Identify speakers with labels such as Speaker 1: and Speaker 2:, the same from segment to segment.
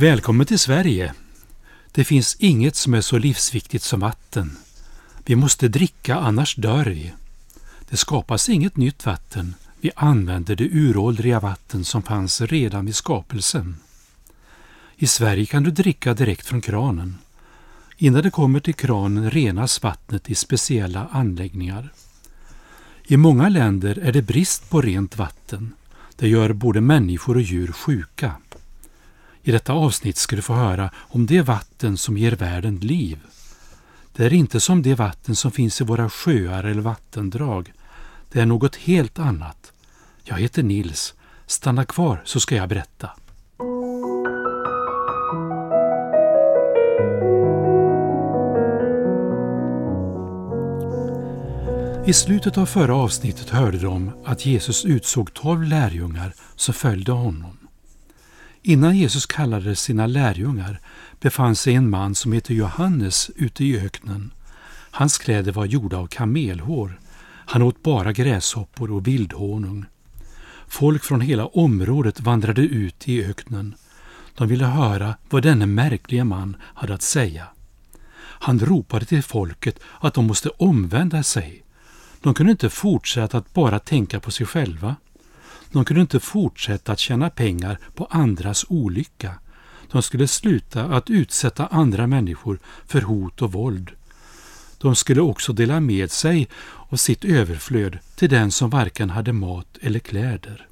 Speaker 1: Välkommen till Sverige! Det finns inget som är så livsviktigt som vatten. Vi måste dricka, annars dör vi. Det skapas inget nytt vatten. Vi använder det uråldriga vatten som fanns redan vid skapelsen. I Sverige kan du dricka direkt från kranen. Innan det kommer till kranen renas vattnet i speciella anläggningar. I många länder är det brist på rent vatten. Det gör både människor och djur sjuka. I detta avsnitt ska du få höra om det vatten som ger världen liv. Det är inte som det vatten som finns i våra sjöar eller vattendrag. Det är något helt annat. Jag heter Nils. Stanna kvar så ska jag berätta. I slutet av förra avsnittet hörde de att Jesus utsåg tolv lärjungar som följde honom. Innan Jesus kallade sina lärjungar befann sig en man som hette Johannes ute i öknen. Hans kläder var gjorda av kamelhår. Han åt bara gräshoppor och vildhonung. Folk från hela området vandrade ut i öknen. De ville höra vad denne märkliga man hade att säga. Han ropade till folket att de måste omvända sig. De kunde inte fortsätta att bara tänka på sig själva. De kunde inte fortsätta att tjäna pengar på andras olycka. De skulle sluta att utsätta andra människor för hot och våld. De skulle också dela med sig av sitt överflöd till den som varken hade mat eller kläder.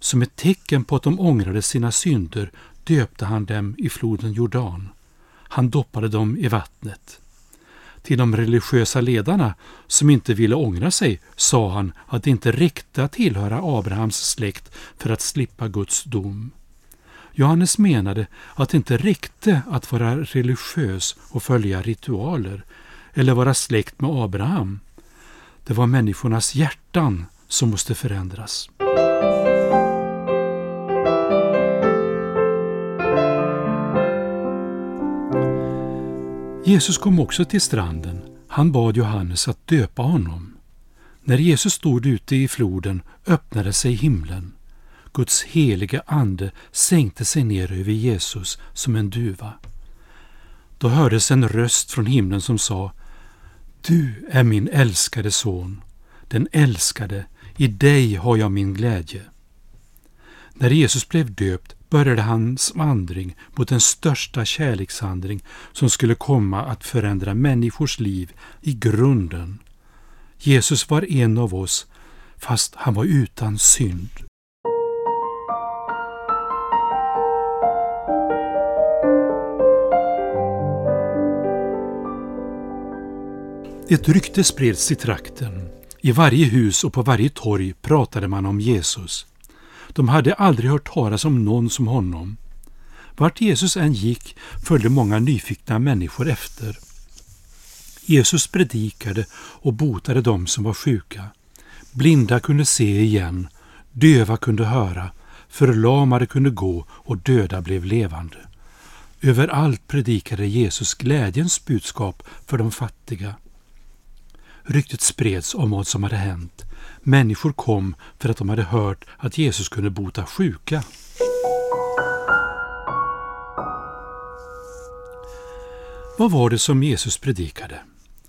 Speaker 1: Som ett tecken på att de ångrade sina synder döpte han dem i floden Jordan. Han doppade dem i vattnet. Till de religiösa ledarna som inte ville ångra sig sa han att det inte räckte att tillhöra Abrahams släkt för att slippa Guds dom. Johannes menade att det inte räckte att vara religiös och följa ritualer eller vara släkt med Abraham. Det var människornas hjärtan som måste förändras. Jesus kom också till stranden. Han bad Johannes att döpa honom. När Jesus stod ute i floden öppnade sig himlen. Guds heliga ande sänkte sig ner över Jesus som en duva. Då hördes en röst från himlen som sa Du är min älskade son, den älskade, i dig har jag min glädje. När Jesus blev döpt började hans vandring mot den största kärlekshandling som skulle komma att förändra människors liv i grunden. Jesus var en av oss, fast han var utan synd. Ett rykte spreds i trakten. I varje hus och på varje torg pratade man om Jesus. De hade aldrig hört talas om någon som honom. Vart Jesus än gick följde många nyfikna människor efter. Jesus predikade och botade dem som var sjuka. Blinda kunde se igen, döva kunde höra, förlamade kunde gå och döda blev levande. Överallt predikade Jesus glädjens budskap för de fattiga. Ryktet spreds om vad som hade hänt. Människor kom för att de hade hört att Jesus kunde bota sjuka. Vad var det som Jesus predikade?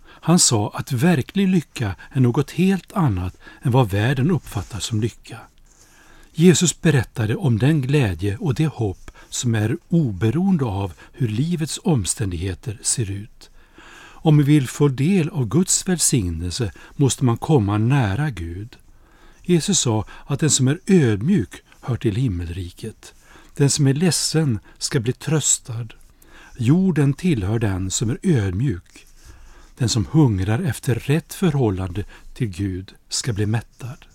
Speaker 1: Han sa att verklig lycka är något helt annat än vad världen uppfattar som lycka. Jesus berättade om den glädje och det hopp som är oberoende av hur livets omständigheter ser ut. Om vi vill få del av Guds välsignelse måste man komma nära Gud. Jesus sa att den som är ödmjuk hör till himmelriket. Den som är ledsen ska bli tröstad. Jorden tillhör den som är ödmjuk. Den som hungrar efter rätt förhållande till Gud ska bli mättad.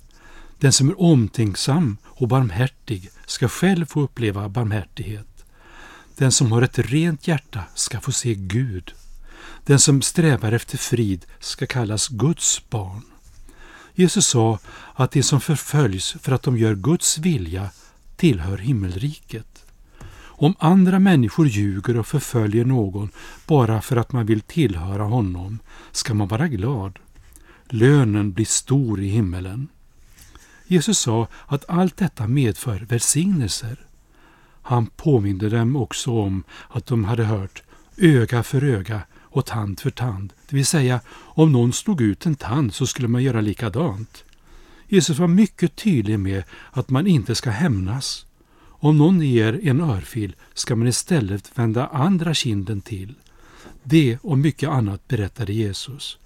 Speaker 1: Den som är omtänksam och barmhärtig ska själv få uppleva barmhärtighet. Den som har ett rent hjärta ska få se Gud. Den som strävar efter frid ska kallas Guds barn. Jesus sa att de som förföljs för att de gör Guds vilja tillhör himmelriket. Om andra människor ljuger och förföljer någon bara för att man vill tillhöra honom ska man vara glad. lönen blir stor i himmelen. Jesus sa att allt detta medför välsignelser. Han påminde dem också om att de hade hört öga för öga och tand för tand, det vill säga om någon slog ut en tand så skulle man göra likadant. Jesus var mycket tydlig med att man inte ska hämnas. Om någon ger en örfil ska man istället vända andra kinden till. Det och mycket annat berättade Jesus.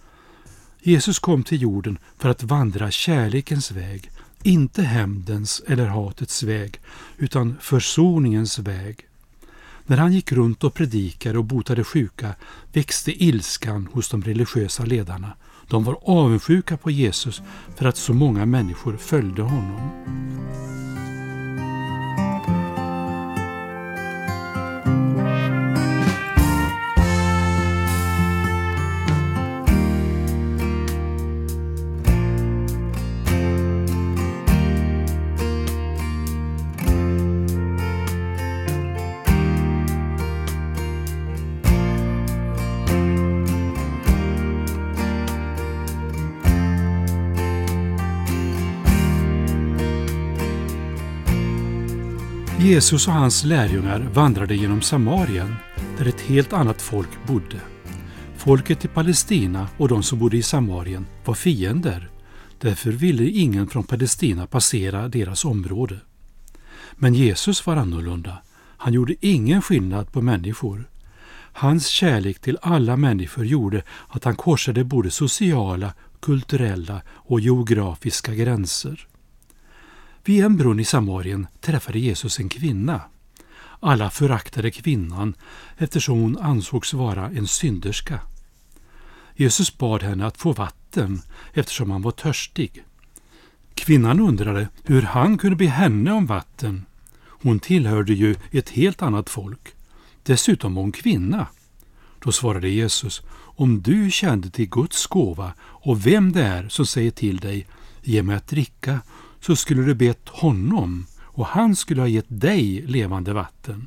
Speaker 1: Jesus kom till jorden för att vandra kärlekens väg, inte hämndens eller hatets väg, utan försoningens väg. När han gick runt och predikade och botade sjuka växte ilskan hos de religiösa ledarna. De var avundsjuka på Jesus för att så många människor följde honom. Jesus och hans lärjungar vandrade genom Samarien, där ett helt annat folk bodde. Folket i Palestina och de som bodde i Samarien var fiender. Därför ville ingen från Palestina passera deras område. Men Jesus var annorlunda. Han gjorde ingen skillnad på människor. Hans kärlek till alla människor gjorde att han korsade både sociala, kulturella och geografiska gränser. Vid en brunn i Samarien träffade Jesus en kvinna. Alla föraktade kvinnan eftersom hon ansågs vara en synderska. Jesus bad henne att få vatten eftersom han var törstig. Kvinnan undrade hur han kunde be henne om vatten. Hon tillhörde ju ett helt annat folk. Dessutom var hon kvinna. Då svarade Jesus, om du kände till Guds gåva och vem det är som säger till dig, ge mig att dricka, så skulle du bett honom och han skulle ha gett dig levande vatten.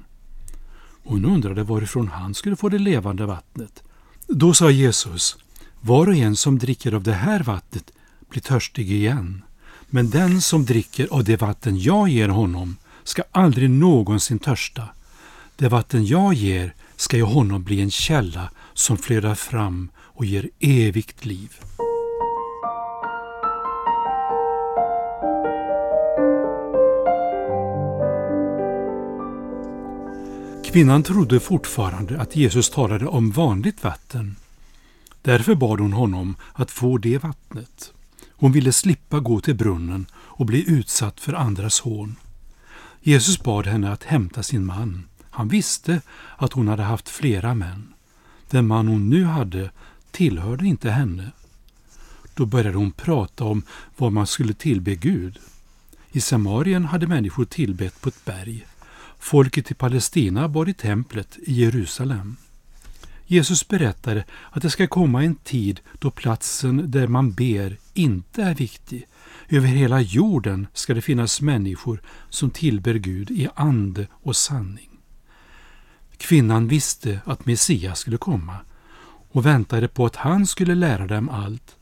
Speaker 1: Hon undrade varifrån han skulle få det levande vattnet. Då sa Jesus, var och en som dricker av det här vattnet blir törstig igen. Men den som dricker av det vatten jag ger honom ska aldrig någonsin törsta. Det vatten jag ger ska i honom bli en källa som flödar fram och ger evigt liv. Kvinnan trodde fortfarande att Jesus talade om vanligt vatten. Därför bad hon honom att få det vattnet. Hon ville slippa gå till brunnen och bli utsatt för andras hån. Jesus bad henne att hämta sin man. Han visste att hon hade haft flera män. Den man hon nu hade tillhörde inte henne. Då började hon prata om vad man skulle tillbe Gud. I Samarien hade människor tillbett på ett berg. Folket i Palestina bar i templet i Jerusalem. Jesus berättade att det ska komma en tid då platsen där man ber inte är viktig. Över hela jorden ska det finnas människor som tillber Gud i ande och sanning. Kvinnan visste att Messias skulle komma och väntade på att han skulle lära dem allt.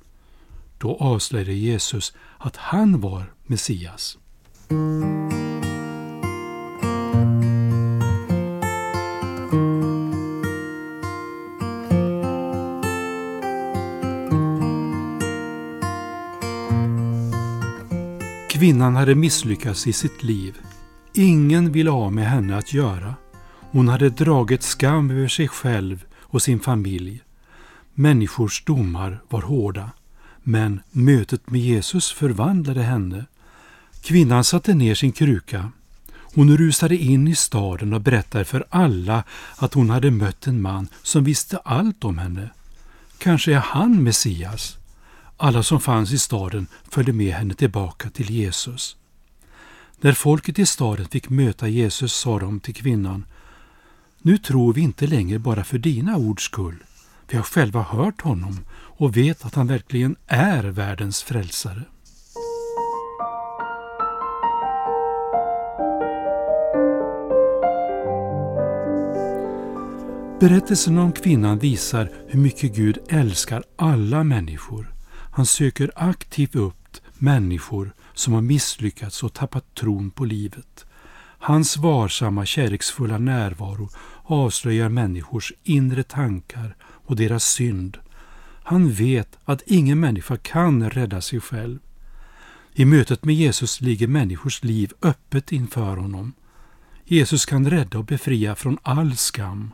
Speaker 1: Då avslöjade Jesus att han var Messias. Kvinnan hade misslyckats i sitt liv. Ingen ville ha med henne att göra. Hon hade dragit skam över sig själv och sin familj. Människors domar var hårda. Men mötet med Jesus förvandlade henne. Kvinnan satte ner sin kruka. Hon rusade in i staden och berättade för alla att hon hade mött en man som visste allt om henne. Kanske är han Messias? Alla som fanns i staden följde med henne tillbaka till Jesus. När folket i staden fick möta Jesus sa de till kvinnan Nu tror vi inte längre bara för dina ords skull. Vi har själva hört honom och vet att han verkligen är världens frälsare. Berättelsen om kvinnan visar hur mycket Gud älskar alla människor
Speaker 2: han söker aktivt upp människor som har misslyckats och tappat tron på livet. Hans varsamma, kärleksfulla närvaro avslöjar människors inre tankar och deras synd. Han vet att ingen människa kan rädda sig själv. I mötet med Jesus ligger människors liv öppet inför honom. Jesus kan rädda och befria från all skam.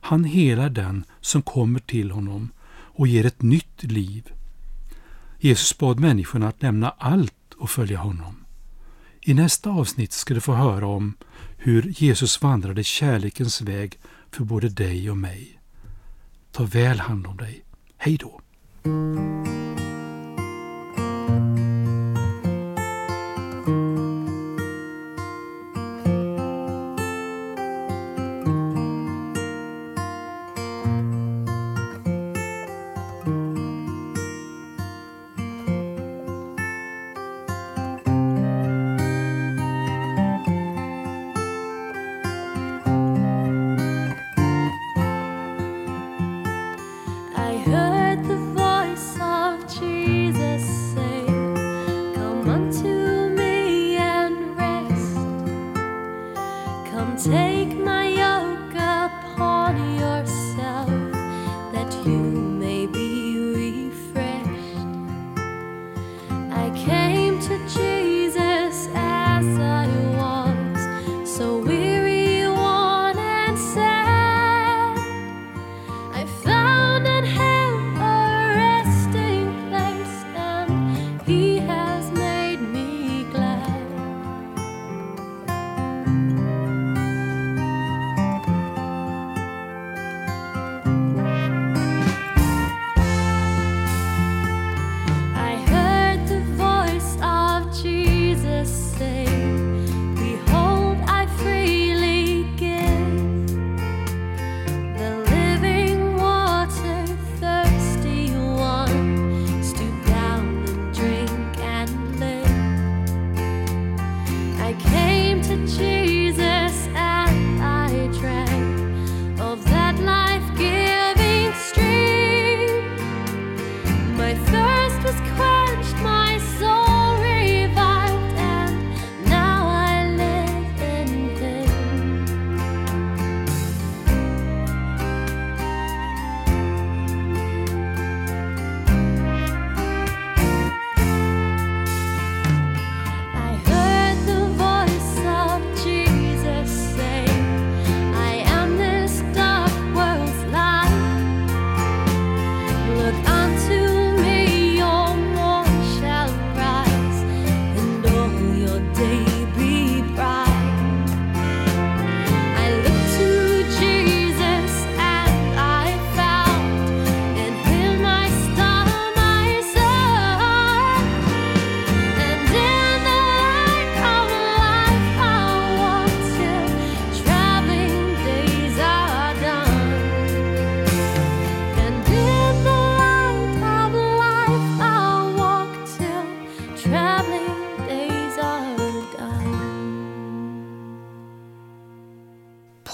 Speaker 2: Han helar den som kommer till honom och ger ett nytt liv. Jesus bad människorna att lämna allt och följa honom. I nästa avsnitt ska du få höra om hur Jesus vandrade kärlekens väg för både dig och mig. Ta väl hand om dig. Hej då!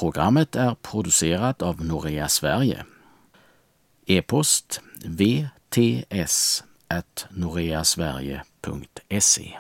Speaker 3: Programmet är producerat av Norea Sverige. E-post vts noreasverige.se